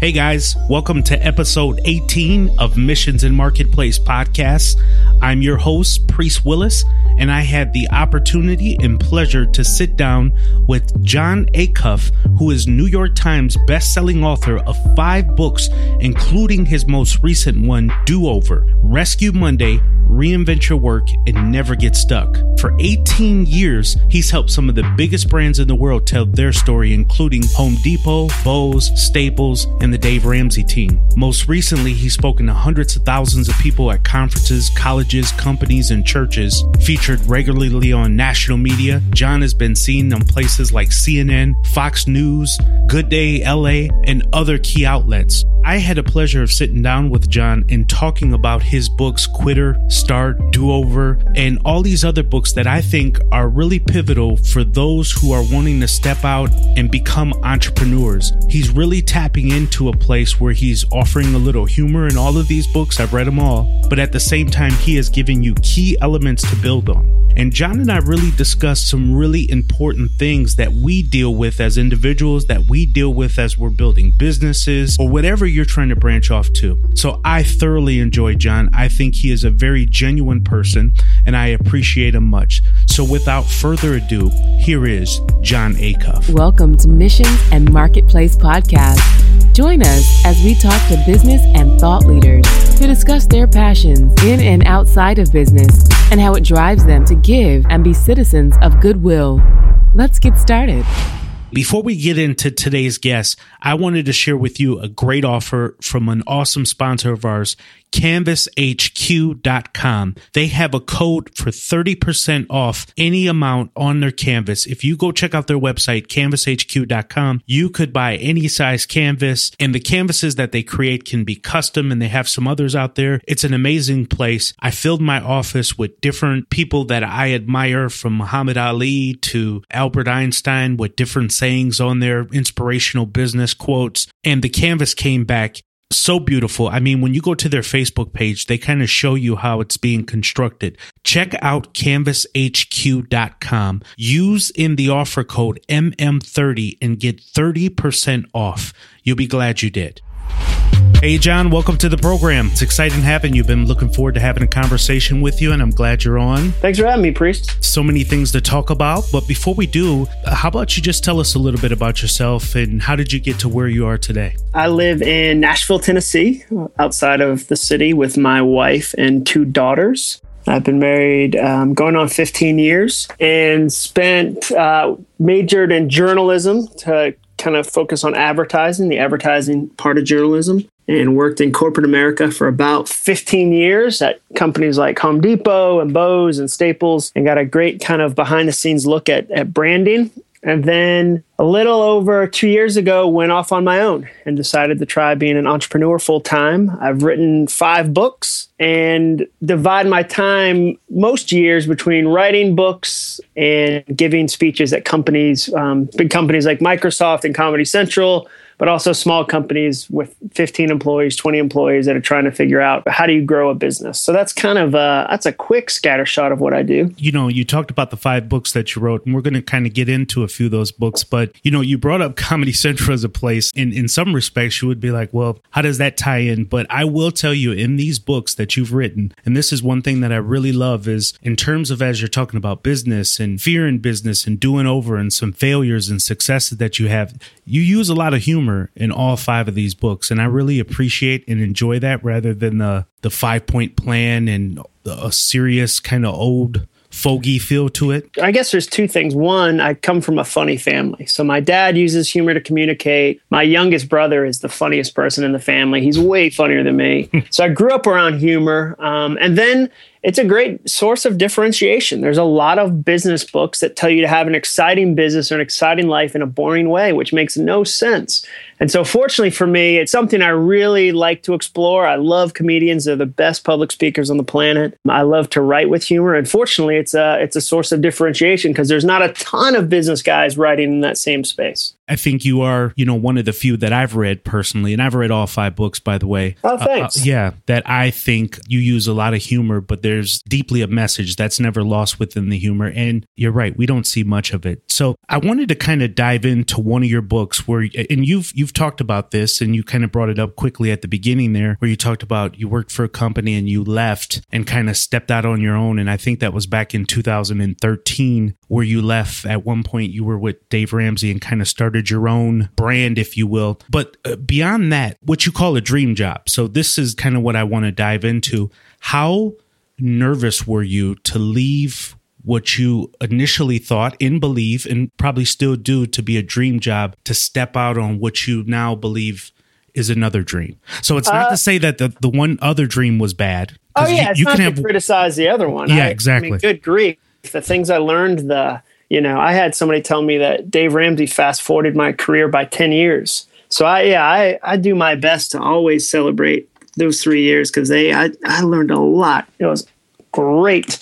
Hey guys, welcome to episode 18 of Missions and Marketplace Podcasts. I'm your host, Priest Willis, and I had the opportunity and pleasure to sit down with Jon Acuff, who is New York Times best-selling author of five books, including his most recent one, Do Over, Rescue Monday, reinvent your work, and never get stuck. For 18 years, he's helped some of the biggest brands in the world tell their story, including Home Depot, Bose, Staples, and the Dave Ramsey team. Most recently, he's spoken to hundreds of thousands of people at conferences, colleges, companies, and churches. Featured regularly on national media, Jon has been seen on places like CNN, Fox News, Good Day LA, and other key outlets. I had a pleasure of sitting down with Jon and talking about his books Quitter, Start, Do Over, and all these other books that I think are really pivotal for those who are wanting to step out and become entrepreneurs. He's really tapping into a place where he's offering a little humor in all of these books. I've read them all, but at the same time, he is giving you key elements to build on. And Jon and I really discussed some really important things that we deal with as individuals, that we deal with as we're building businesses, or whatever you're trying to branch off to. So I thoroughly enjoy Jon. I think he is a very genuine person, and I appreciate him much. So without further ado, here is Jon Acuff. Welcome to Missions and Marketplace Podcast. Join us as we talk to business and thought leaders to discuss their passions in and outside of business and how it drives them to give and be citizens of goodwill. Let's get started. Before we get into today's guest, I wanted to share with you a great offer from an awesome sponsor of ours, canvashq.com. They have a code for 30% off any amount on their canvas. If you go check out their website, canvashq.com, you could buy any size canvas and the canvases that they create can be custom and they have some others out there. It's an amazing place. I filled my office with different people that I admire from Muhammad Ali to Albert Einstein with different sayings on their inspirational business quotes. And the canvas came back so beautiful. I mean, when you go to their Facebook page, they kind of show you how it's being constructed. Check out canvashq.com. Use in the offer code MM30 and get 30% off. You'll be glad you did. Hey, Jon, welcome to the program. It's exciting having you. Been looking forward to having a conversation with you, and I'm glad you're on. Thanks for having me, Priest. So many things to talk about. But before we do, how about you just tell us a little bit about yourself and how did you get to where you are today? I live in Nashville, Tennessee, outside of the city with my wife and two daughters. I've been married um, going on 15 years and spent, uh, majored in journalism to kind of focus on advertising, the advertising part of journalism and worked in corporate America for about 15 years at companies like Home Depot and Bose and Staples and got a great kind of behind the scenes look at, at branding. And then a little over two years ago, went off on my own and decided to try being an entrepreneur full time. I've written five books and divide my time most years between writing books and giving speeches at companies, um, big companies like Microsoft and Comedy Central, but also small companies with 15 employees, 20 employees that are trying to figure out how do you grow a business. So that's kind of a, that's a quick scatter shot of what I do. You know, you talked about the five books that you wrote, and we're going to kind of get into a few of those books. But you know, you brought up Comedy Central as a place. In in some respects, you would be like, well, how does that tie in? But I will tell you, in these books that you've written, and this is one thing that I really love is in terms of as you're talking about business and fear in business and doing over and some failures and successes that you have, you use a lot of humor humor in all five of these books, and I really appreciate and enjoy that rather than the the five point plan and a serious kind of old fogey feel to it? I guess there's two things. One, I come from a funny family. So my dad uses humor to communicate. My youngest brother is the funniest person in the family. He's way funnier than me. so I grew up around humor. Um, and then it's a great source of differentiation. There's a lot of business books that tell you to have an exciting business or an exciting life in a boring way, which makes no sense. And so, fortunately for me, it's something I really like to explore. I love comedians; they're the best public speakers on the planet. I love to write with humor, and fortunately, it's a it's a source of differentiation because there's not a ton of business guys writing in that same space. I think you are, you know, one of the few that I've read personally, and I've read all five books, by the way. Oh, thanks. Uh, uh, yeah, that I think you use a lot of humor, but there's deeply a message that's never lost within the humor. And you're right, we don't see much of it. So I wanted to kind of dive into one of your books where, and you've you've talked about this, and you kind of brought it up quickly at the beginning there, where you talked about you worked for a company and you left and kind of stepped out on your own. And I think that was back in 2013, where you left. At one point, you were with Dave Ramsey and kind of started your own brand, if you will. But uh, beyond that, what you call a dream job. So this is kind of what I want to dive into. How nervous were you to leave what you initially thought and believe and probably still do to be a dream job to step out on what you now believe is another dream. So it's not uh, to say that the, the one other dream was bad. Oh yeah, you, you can have, criticize the other one. Yeah, I, exactly. I mean, good grief, the things I learned. The you know, I had somebody tell me that Dave Ramsey fast forwarded my career by ten years. So I yeah, I I do my best to always celebrate those three years because they I I learned a lot. It was great.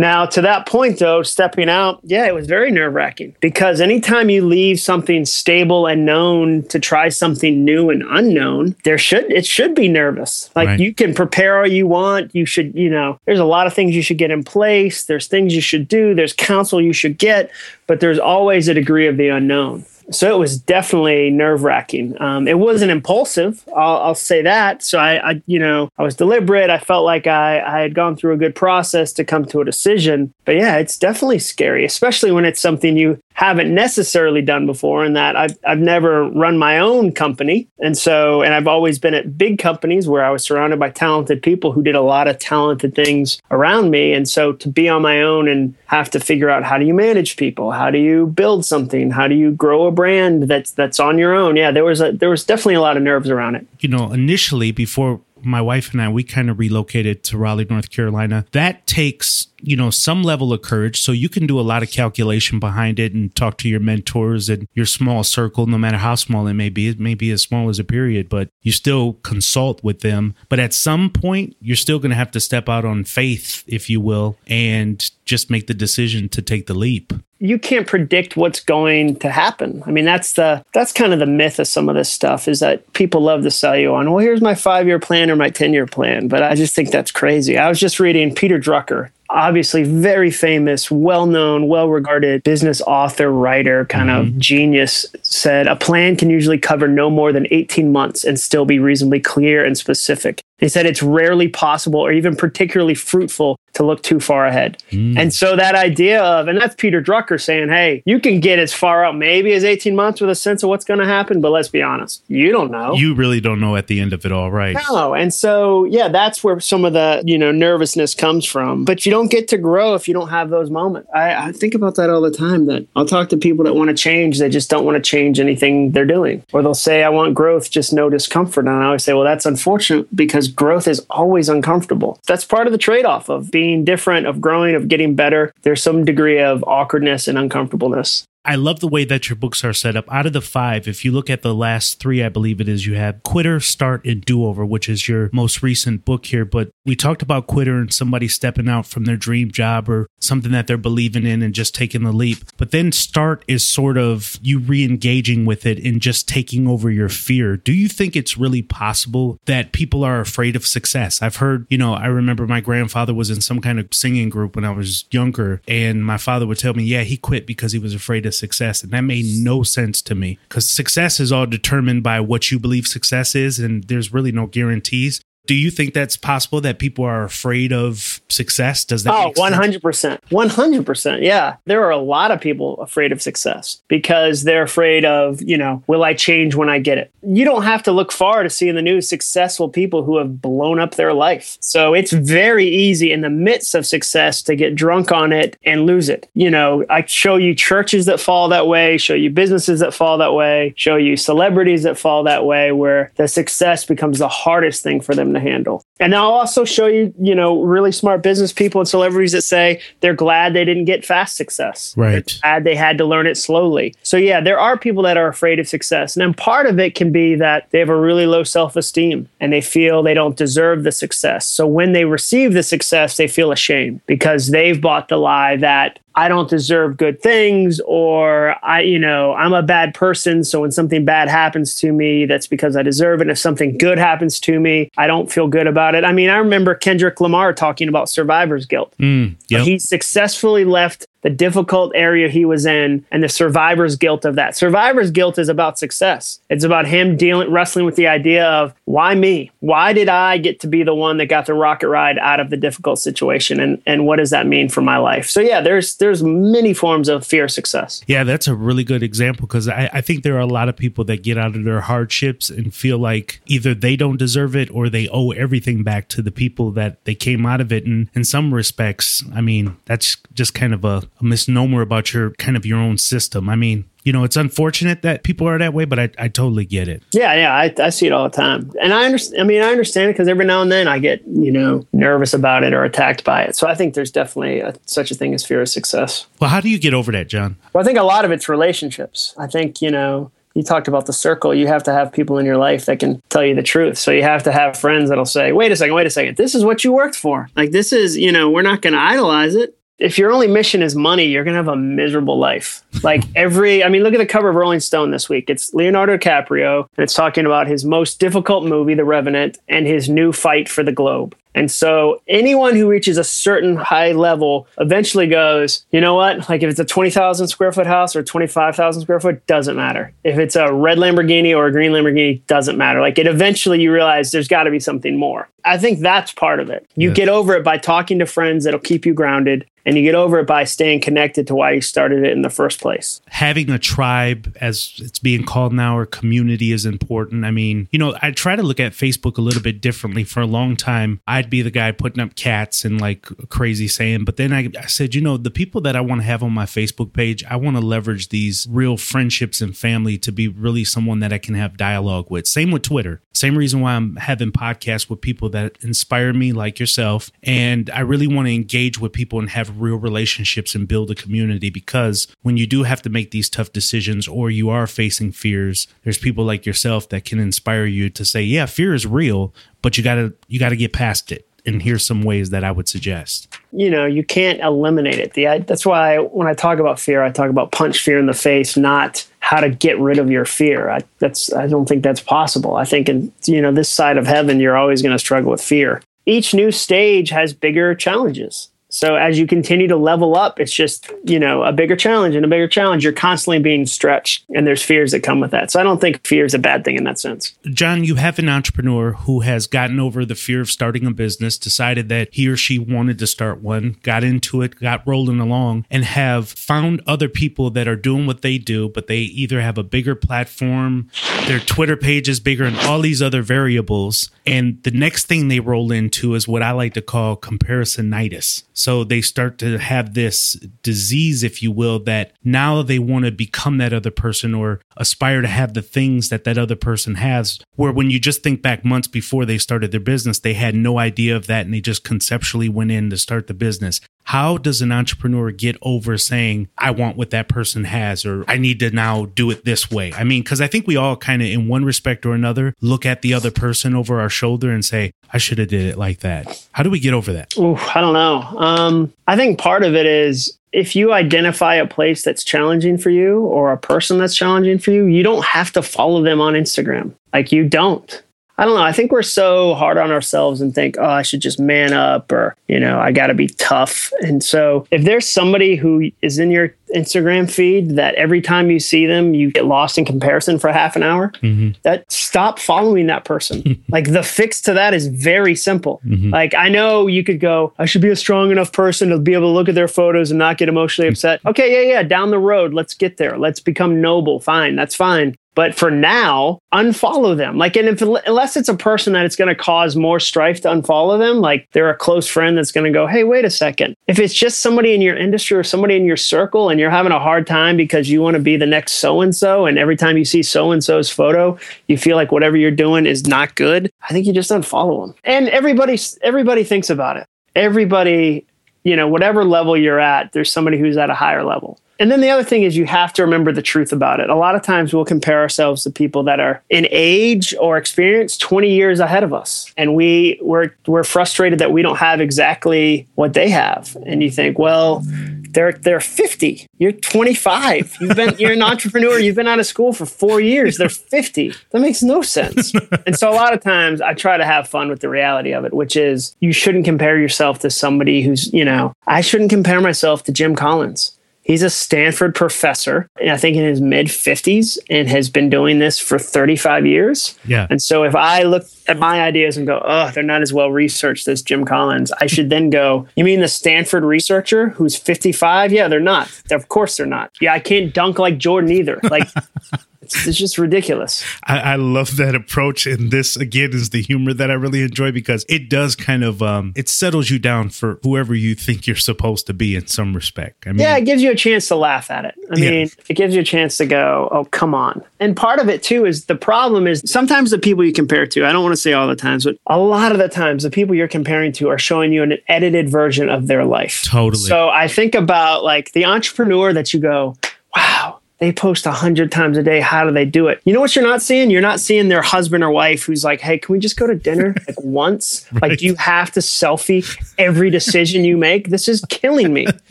Now, to that point, though, stepping out, yeah, it was very nerve wracking because anytime you leave something stable and known to try something new and unknown, there should it should be nervous. Like right. you can prepare all you want. You should, you know, there's a lot of things you should get in place. There's things you should do. There's counsel you should get, but there's always a degree of the unknown so it was definitely nerve wracking. Um, it wasn't impulsive, I'll, I'll say that. So I, I, you know, I was deliberate. I felt like I, I had gone through a good process to come to a decision. But yeah, it's definitely scary, especially when it's something you haven't necessarily done before and that I've, I've never run my own company. And so, and I've always been at big companies where I was surrounded by talented people who did a lot of talented things around me. And so to be on my own and have to figure out how do you manage people? How do you build something? How do you grow a brand that's, that's on your own? Yeah, there was a, there was definitely a lot of nerves around it. You know, initially before my wife and I, we kind of relocated to Raleigh, North Carolina. That takes, you know, some level of courage. So you can do a lot of calculation behind it and talk to your mentors and your small circle, no matter how small it may be. It may be as small as a period, but you still consult with them. But at some point, you're still going to have to step out on faith, if you will, and just make the decision to take the leap you can't predict what's going to happen. I mean, that's the that's kind of the myth of some of this stuff is that people love to sell you on, well, here's my five year plan or my 10 year plan. But I just think that's crazy. I was just reading Peter Drucker, obviously very famous, well known, well regarded business author, writer, kind mm-hmm. of genius, said a plan can usually cover no more than 18 months and still be reasonably clear and specific. He said it's rarely possible or even particularly fruitful to look too far ahead. Mm. And so that idea of, and that's Peter Drucker saying, hey, you can get as far out maybe as 18 months with a sense of what's going to happen, but let's be honest, you don't know. You really don't know at the end of it all, right? No. And so, yeah, that's where some of the, you know, nervousness comes from. But you don't get to grow if you don't have those moments. I, I think about that all the time that I'll talk to people that want to change, they just don't want to change anything they're doing. Or they'll say, I want growth, just no discomfort. And I always say, well, that's unfortunate because growth is always uncomfortable. That's part of the trade off of being different, of growing, of getting better. There's some degree of awkwardness and uncomfortableness. I love the way that your books are set up. Out of the five, if you look at the last three, I believe it is, you have Quitter, Start, and Do Over, which is your most recent book here. But we talked about Quitter and somebody stepping out from their dream job or something that they're believing in and just taking the leap. But then Start is sort of you re engaging with it and just taking over your fear. Do you think it's really possible that people are afraid of success? I've heard, you know, I remember my grandfather was in some kind of singing group when I was younger, and my father would tell me, yeah, he quit because he was afraid of success. And that made no sense to me because success is all determined by what you believe success is. And there's really no guarantees. Do you think that's possible that people are afraid of success? Does that? Oh, 100%. 100%. Yeah. There are a lot of people afraid of success because they're afraid of, you know, will I change when I get it? You don't have to look far to see in the news successful people who have blown up their life. So it's very easy in the midst of success to get drunk on it and lose it. You know, I show you churches that fall that way, show you businesses that fall that way, show you celebrities that fall that way, where the success becomes the hardest thing for them to handle. And I'll also show you, you know, really smart business people and celebrities that say they're glad they didn't get fast success. Right. They're glad they had to learn it slowly. So yeah, there are people that are afraid of success. And then part of it can be that they have a really low self-esteem and they feel they don't deserve the success. So when they receive the success, they feel ashamed because they've bought the lie that I don't deserve good things or I, you know, I'm a bad person. So when something bad happens to me, that's because I deserve it. And if something good happens to me, I don't feel good about it. I mean, I remember Kendrick Lamar talking about survivor's guilt. Mm, yep. He successfully left the difficult area he was in and the survivor's guilt of that. Survivor's guilt is about success. It's about him dealing wrestling with the idea of why me? Why did I get to be the one that got the rocket ride out of the difficult situation and and what does that mean for my life? So yeah, there's there's many forms of fear of success. Yeah, that's a really good example because I, I think there are a lot of people that get out of their hardships and feel like either they don't deserve it or they owe everything back to the people that they came out of it. And in some respects, I mean, that's just kind of a a misnomer about your kind of your own system. I mean, you know, it's unfortunate that people are that way, but I, I totally get it. Yeah, yeah, I, I see it all the time, and I understand. I mean, I understand it because every now and then I get you know nervous about it or attacked by it. So I think there's definitely a, such a thing as fear of success. Well, how do you get over that, Jon? Well, I think a lot of it's relationships. I think you know you talked about the circle. You have to have people in your life that can tell you the truth. So you have to have friends that'll say, wait a second, wait a second. This is what you worked for. Like, this is, you know, we're not going to idolize it if your only mission is money, you're going to have a miserable life. Like every, I mean, look at the cover of Rolling Stone this week. It's Leonardo DiCaprio, and it's talking about his most difficult movie, The Revenant, and his new fight for the globe. And so anyone who reaches a certain high level eventually goes, you know what? Like if it's a 20,000 square foot house or 25,000 square foot, doesn't matter. If it's a red Lamborghini or a green Lamborghini, doesn't matter. Like it eventually you realize there's got to be something more. I think that's part of it. You Yes. get over it by talking to friends that'll keep you grounded and you get over it by staying connected to why you started it in the first place. having a tribe as it's being called now or community is important i mean you know i try to look at facebook a little bit differently for a long time i'd be the guy putting up cats and like crazy saying but then i, I said you know the people that i want to have on my facebook page i want to leverage these real friendships and family to be really someone that i can have dialogue with. Same with twitter. Same reason why i'm having podcasts with people that inspire me like yourself and i really want to engage with people and have real relationships and build a community because when you do have to make these tough decisions or you are facing fears there's people like yourself that can inspire you to say yeah fear is real but you gotta you gotta get past and here's some ways that i would suggest. You know you can't eliminate it. The I, that's why when i talk about fear i talk about punch fear in the face not how to get rid of your fear. I, that's i don't think that's possible. I think in you know this side of heaven you're always going to struggle with fear. Each new stage has bigger challenges so as you continue to level up it's just you know a bigger challenge and a bigger challenge you're constantly being stretched and there's fears that come with that so i don't think fear is a bad thing in that sense Jon, you have an entrepreneur who has gotten over the fear of starting a business, decided that he or she wanted to start one, got into it, got rolling along, and have found other people that are doing what they do, but they either have a bigger platform, their Twitter page is bigger, and all these other variables. And the next thing they roll into is what I like to call comparisonitis. So they start to have this disease, if you will, that now they want to become that other person or aspire to have the things that that other person has. Where when you just think back months before they started their business, they had no idea of that and they just conceptually went in to start the business. How does an entrepreneur get over saying, I want what that person has, or I need to now do it this way? I mean, because I think we all kind of, in one respect or another, look at the other person over our shoulder and say, I should have did it like that. How do we get over that? I don't know. Um, I think part of it is if you identify a place that's challenging for you or a person that's challenging for you, you don't have to follow them on Instagram. Like you don't. I don't know. I think we're so hard on ourselves and think, oh, I should just man up or, you know, I got to be tough. And so if there's somebody who is in your Instagram feed that every time you see them, you get lost in comparison for half an hour, mm-hmm. that stop following that person. like the fix to that is very simple. Mm-hmm. Like I know you could go, I should be a strong enough person to be able to look at their photos and not get emotionally upset. Mm-hmm. Okay, yeah, yeah, down the road, let's get there. Let's become noble. Fine, that's fine. But for now, unfollow them. Like, and if unless it's a person that it's going to cause more strife to unfollow them, like they're a close friend that's going to go, hey, wait a second. If it's just somebody in your industry or somebody in your circle and you're having a hard time because you want to be the next so and so, and every time you see so and so's photo, you feel like whatever you're doing is not good, I think you just unfollow them. And everybody, everybody thinks about it. Everybody, you know, whatever level you're at, there's somebody who's at a higher level. And then the other thing is you have to remember the truth about it. A lot of times we'll compare ourselves to people that are in age or experience 20 years ahead of us. And we we're we're frustrated that we don't have exactly what they have. And you think, well, they're they're 50. You're 25. You've been you're an entrepreneur. You've been out of school for four years. They're 50. That makes no sense. and so a lot of times I try to have fun with the reality of it, which is you shouldn't compare yourself to somebody who's, you know, I shouldn't compare myself to Jim Collins. He's a Stanford professor, I think in his mid 50s, and has been doing this for 35 years. Yeah. And so if I look at my ideas and go, oh, they're not as well researched as Jim Collins, I should then go, you mean the Stanford researcher who's 55? Yeah, they're not. Of course they're not. Yeah, I can't dunk like Jordan either. Like, it's, it's just ridiculous. I, I, love that approach, and this again is the humor that I really enjoy because it does kind of um, it settles you down for whoever you think you're supposed to be in some respect. I mean, yeah, it gives you a chance to laugh at it. I mean, yeah. it gives you a chance to go, "Oh, come on." And part of it too is the problem is sometimes the people you compare to. I don't want to say all the times, but a lot of the times the people you're comparing to are showing you an edited version of their life. Totally. So I think about like the entrepreneur that you go, "Wow." They post a hundred times a day. How do they do it? You know what you're not seeing? You're not seeing their husband or wife who's like, "Hey, can we just go to dinner like once?" right. Like, do you have to selfie every decision you make? This is killing me.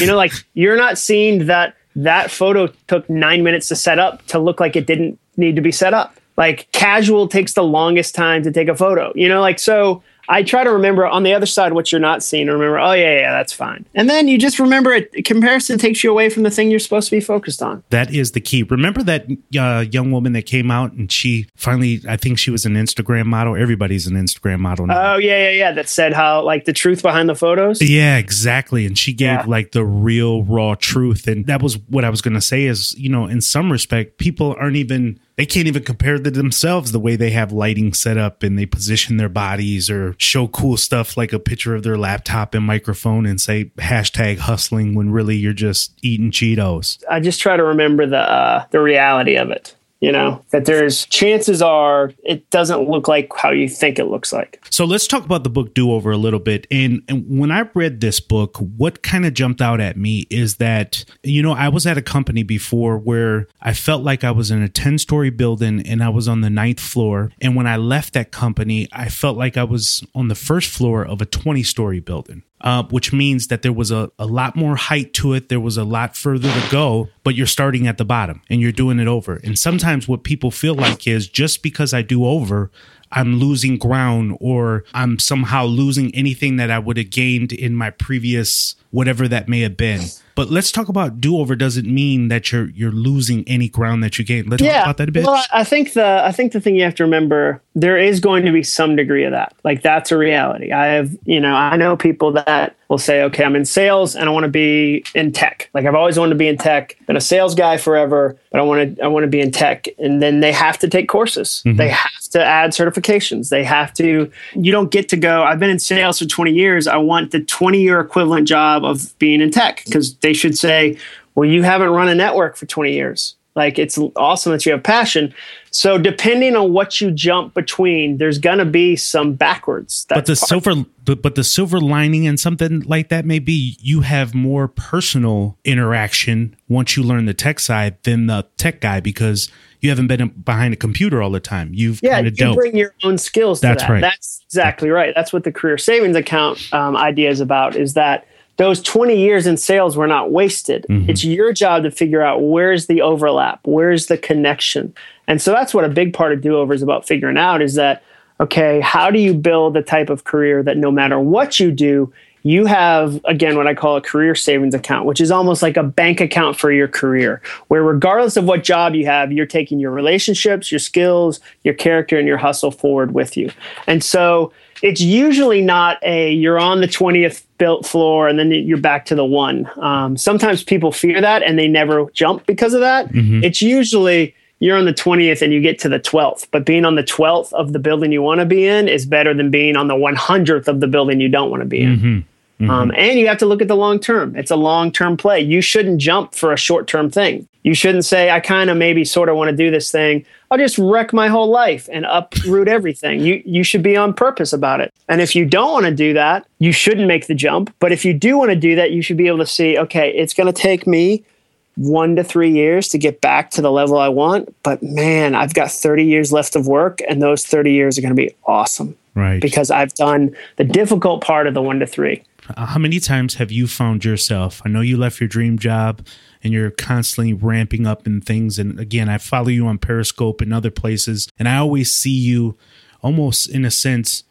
you know, like you're not seeing that that photo took nine minutes to set up to look like it didn't need to be set up. Like casual takes the longest time to take a photo. You know, like so I try to remember on the other side what you're not seeing. Remember, oh yeah, yeah, that's fine. And then you just remember it. Comparison takes you away from the thing you're supposed to be focused on. That is the key. Remember that uh, young woman that came out and she finally, I think she was an Instagram model. Everybody's an Instagram model now. Oh yeah, yeah, yeah. That said how like the truth behind the photos. Yeah, exactly. And she gave yeah. like the real raw truth. And that was what I was going to say. Is you know, in some respect, people aren't even they can't even compare to themselves the way they have lighting set up and they position their bodies or show cool stuff like a picture of their laptop and microphone and say hashtag hustling when really you're just eating Cheetos. I just try to remember the uh, the reality of it you know that there's chances are it doesn't look like how you think it looks like. So let's talk about the book do over a little bit. And, and when i read this book what kind of jumped out at me is that you know i was at a company before where i felt like i was in a 10 story building and i was on the ninth floor. And when i left that company i felt like i was on the first floor of a 20 story building uh, which means that there was a, a lot more height to it. There was a lot further to go, but you're starting at the bottom and you're doing it over. And sometimes what people feel like is just because I do over, I'm losing ground or I'm somehow losing anything that I would have gained in my previous whatever that may have been. But let's talk about do over doesn't mean that you're you're losing any ground that you gained. Let's yeah. talk about that a bit. Well, I think the I think the thing you have to remember there is going to be some degree of that. Like that's a reality. I have, you know, I know people that will say, okay, I'm in sales and I want to be in tech. Like I've always wanted to be in tech, been a sales guy forever, but I want to, I want to be in tech. And then they have to take courses. Mm-hmm. They have to add certifications. They have to, you don't get to go, I've been in sales for 20 years. I want the 20 year equivalent job of being in tech because they should say, well, you haven't run a network for 20 years. Like it's awesome that you have passion. So depending on what you jump between, there's gonna be some backwards. but the silver, but, but the silver lining and something like that may be you have more personal interaction once you learn the tech side than the tech guy because you haven't been behind a computer all the time. You've yeah, you dealt. bring your own skills. That's that. right. That's exactly right. That's what the career savings account um, idea is about. Is that those 20 years in sales were not wasted. Mm-hmm. It's your job to figure out where's the overlap, where's the connection. And so that's what a big part of do over is about figuring out is that, okay, how do you build the type of career that no matter what you do, you have, again, what I call a career savings account, which is almost like a bank account for your career, where regardless of what job you have, you're taking your relationships, your skills, your character, and your hustle forward with you. And so it's usually not a you're on the 20th built floor and then you're back to the one. Um, sometimes people fear that and they never jump because of that. Mm-hmm. It's usually you're on the 20th and you get to the 12th, but being on the 12th of the building you want to be in is better than being on the 100th of the building you don't want to be in. Mm-hmm. Mm-hmm. Um, and you have to look at the long term. It's a long term play. You shouldn't jump for a short term thing. You shouldn't say, I kind of maybe sort of want to do this thing. I'll just wreck my whole life and uproot everything. You, you should be on purpose about it. And if you don't want to do that, you shouldn't make the jump. But if you do want to do that, you should be able to see, okay, it's going to take me one to three years to get back to the level I want. But man, I've got 30 years left of work, and those 30 years are going to be awesome. Right. Because I've done the difficult part of the one to three. uh, how many times have you found yourself? I know you left your dream job and you're constantly ramping up in things. And again, I follow you on Periscope and other places, and I always see you almost in a sense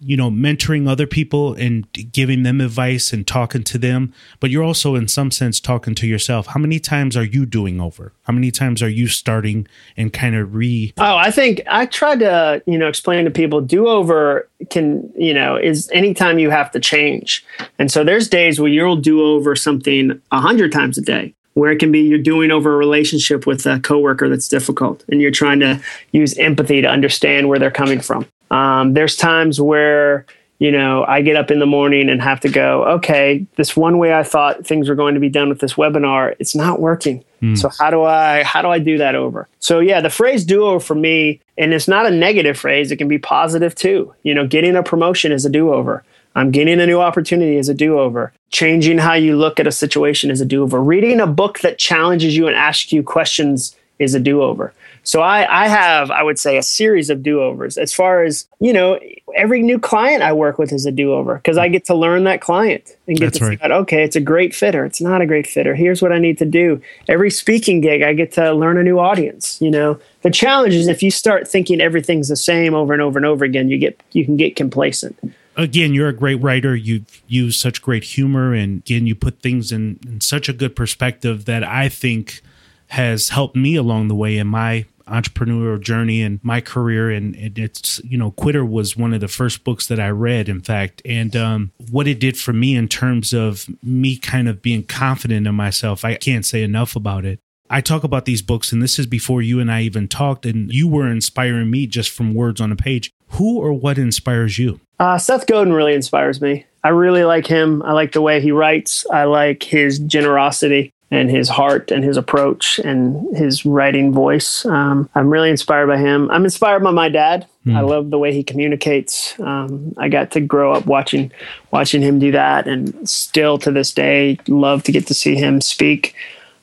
you know mentoring other people and giving them advice and talking to them. But you're also in some sense talking to yourself. How many times are you doing over? How many times are you starting and kind of re? Oh i think i tried to you know explain to people do over can you know is anytime you have to change. And so there's days where you'll do over something a hundred times a day where it can be you're doing over a relationship with a coworker that's difficult and you're trying to use empathy to understand where they're coming from. Um, there's times where you know i get up in the morning and have to go okay this one way i thought things were going to be done with this webinar it's not working. Mm. so how do i how do i do that over? So yeah the phrase do over for me and it's not a negative phrase it can be positive too. You know getting a promotion is a do over I'm getting a new opportunity as a do over. Changing how you look at a situation is a do over. Reading a book that challenges you and asks you questions is a do over. So I, I have, I would say, a series of do overs. As far as, you know, every new client I work with is a do over because I get to learn that client and get That's to right. see that, okay, it's a great fitter. It's not a great fitter. Here's what I need to do. Every speaking gig, I get to learn a new audience. You know, the challenge is if you start thinking everything's the same over and over and over again, you get, you can get complacent again, you're a great writer. You use such great humor, and again, you put things in, in such a good perspective that I think has helped me along the way in my entrepreneurial journey and my career. And, and, it's you know quitter was one of the first books that i read in fact. And um, what it did for me in terms of me kind of being confident in myself i can't say enough about it I talk about these books, and this is before you and I even talked, and you were inspiring me just from words on a page. Who or what inspires you? Uh, Seth Godin really inspires me. I really like him. I like the way he writes. I like his generosity and his heart and his approach and his writing voice. Um, I'm really inspired by him. I'm inspired by my dad. Mm. I love the way he communicates. Um, I got to grow up watching watching him do that, and still to this day, love to get to see him speak.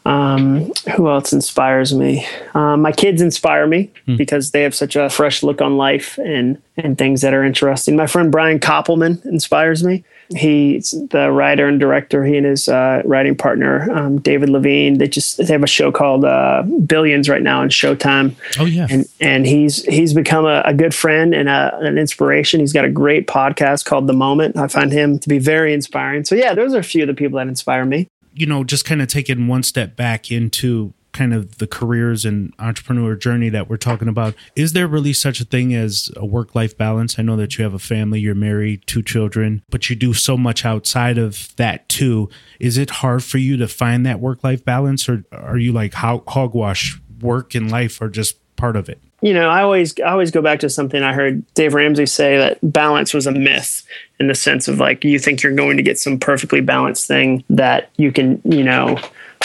Um, who else inspires me? Um, my kids inspire me hmm. because they have such a fresh look on life and and things that are interesting. My friend Brian Koppelman inspires me. He's the writer and director. He and his uh, writing partner um, David Levien. They just they have a show called uh, Billions right now on Showtime. Oh yeah, and and he's he's become a, a good friend and a, an inspiration. He's got a great podcast called The Moment. I find him to be very inspiring. So yeah, those are a few of the people that inspire me you know, just kind of taking one step back into kind of the careers and entrepreneur journey that we're talking about, is there really such a thing as a work life balance? I know that you have a family, you're married, two children, but you do so much outside of that too. Is it hard for you to find that work life balance, or are you like how hogwash work and life are just part of it? you know, I always I always go back to something I heard Dave Ramsey say that balance was a myth in the sense of like you think you're going to get some perfectly balanced thing that you can, you know,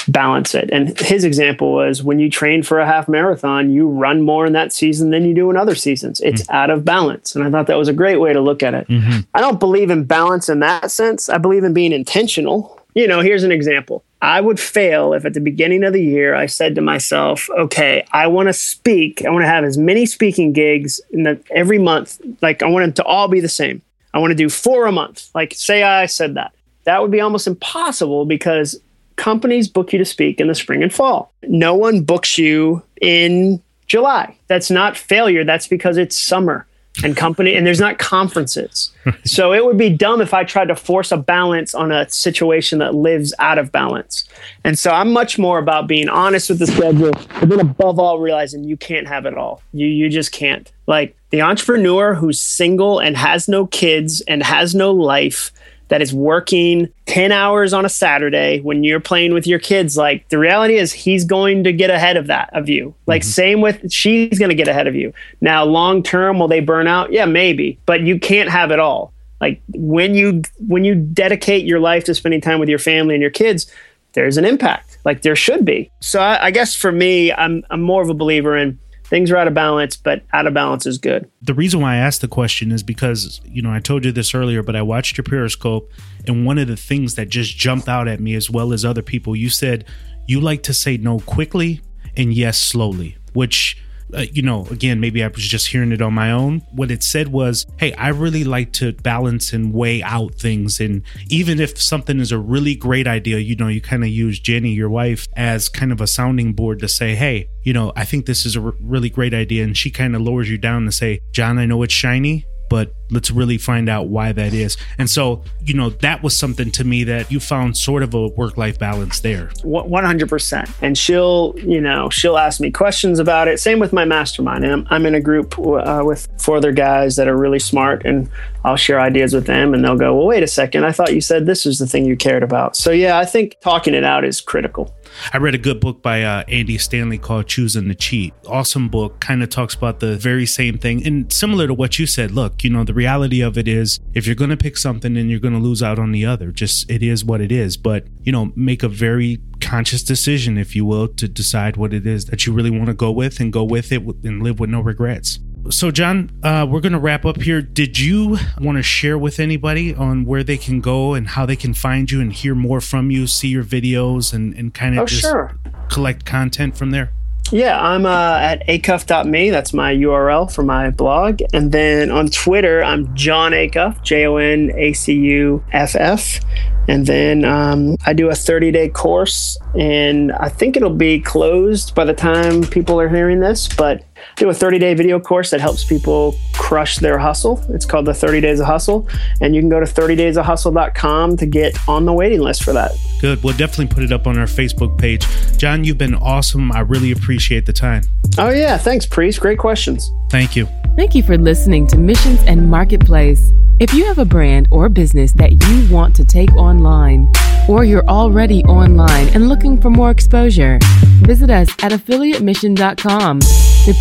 balance it. And his example was when you train for a half marathon, you run more in that season than you do in other seasons. It's mm-hmm. out of balance. And I thought that was a great way to look at it. Mm-hmm. I don't believe in balance in that sense. I believe in being intentional. You know, here's an example. I would fail if at the beginning of the year I said to myself, okay, I want to speak. I want to have as many speaking gigs in the, every month. Like I want them to all be the same. I want to do four a month. Like say I said that. That would be almost impossible because companies book you to speak in the spring and fall. No one books you in July. That's not failure. That's because it's summer and company and there's not conferences. So it would be dumb if i tried to force a balance on a situation that lives out of balance. And so i'm much more about being honest with the schedule but then above all realizing you can't have it all. You you just can't. Like the entrepreneur who's single and has no kids and has no life that is working 10 hours on a Saturday when you're playing with your kids, like the reality is he's going to get ahead of that of you. Like mm-hmm. same with she's going to get ahead of you. Now long term will they burn out? Yeah, maybe, but you can't have it all. Like when you when you dedicate your life to spending time with your family and your kids, there's an impact. Like there should be. So I, I guess for me, I'm I'm more of a believer in things are out of balance, but out of balance is good. The reason why I asked the question is because, you know, I told you this earlier, but I watched your Periscope, and one of the things that just jumped out at me, as well as other people, you said you like to say no quickly and yes slowly, which uh, you know, again, maybe I was just hearing it on my own. What it said was, hey, I really like to balance and weigh out things. And even if something is a really great idea, you know, you kind of use Jenny, your wife, as kind of a sounding board to say, hey, you know, I think this is a r- really great idea. And she kind of lowers you down to say, Jon, I know it's shiny, but let's really find out why that is. And so, you know, that was something to me that you found sort of a work life balance there. 100%. And she'll, you know, she'll ask me questions about it. Same with my mastermind. And I'm, I'm in a group uh, with four other guys that are really smart, and I'll share ideas with them, and they'll go, Well, wait a second. I thought you said this was the thing you cared about. So, yeah, I think talking it out is critical. I read a good book by uh, Andy Stanley called Choosing to Cheat. Awesome book, kind of talks about the very same thing. And similar to what you said, look, you know, the reality of it is if you're going to pick something and you're going to lose out on the other, just it is what it is. But, you know, make a very conscious decision, if you will, to decide what it is that you really want to go with and go with it and live with no regrets. So, Jon, uh, we're going to wrap up here. Did you want to share with anybody on where they can go and how they can find you and hear more from you, see your videos, and, and kind of oh, just sure. collect content from there? Yeah, I'm uh, at acuff.me. That's my URL for my blog. And then on Twitter, I'm Jon Acuff, J O N A C U F F. And then um, I do a 30 day course, and I think it'll be closed by the time people are hearing this, but do a 30 day video course that helps people crush their hustle. It's called the 30 Days of Hustle, and you can go to 30daysofhustle.com to get on the waiting list for that. Good. We'll definitely put it up on our Facebook page. Jon, you've been awesome. I really appreciate the time. Oh, yeah. Thanks, Priest. Great questions. Thank you. Thank you for listening to Missions and Marketplace. If you have a brand or business that you want to take online, or you're already online and looking for more exposure, visit us at affiliatemission.com, the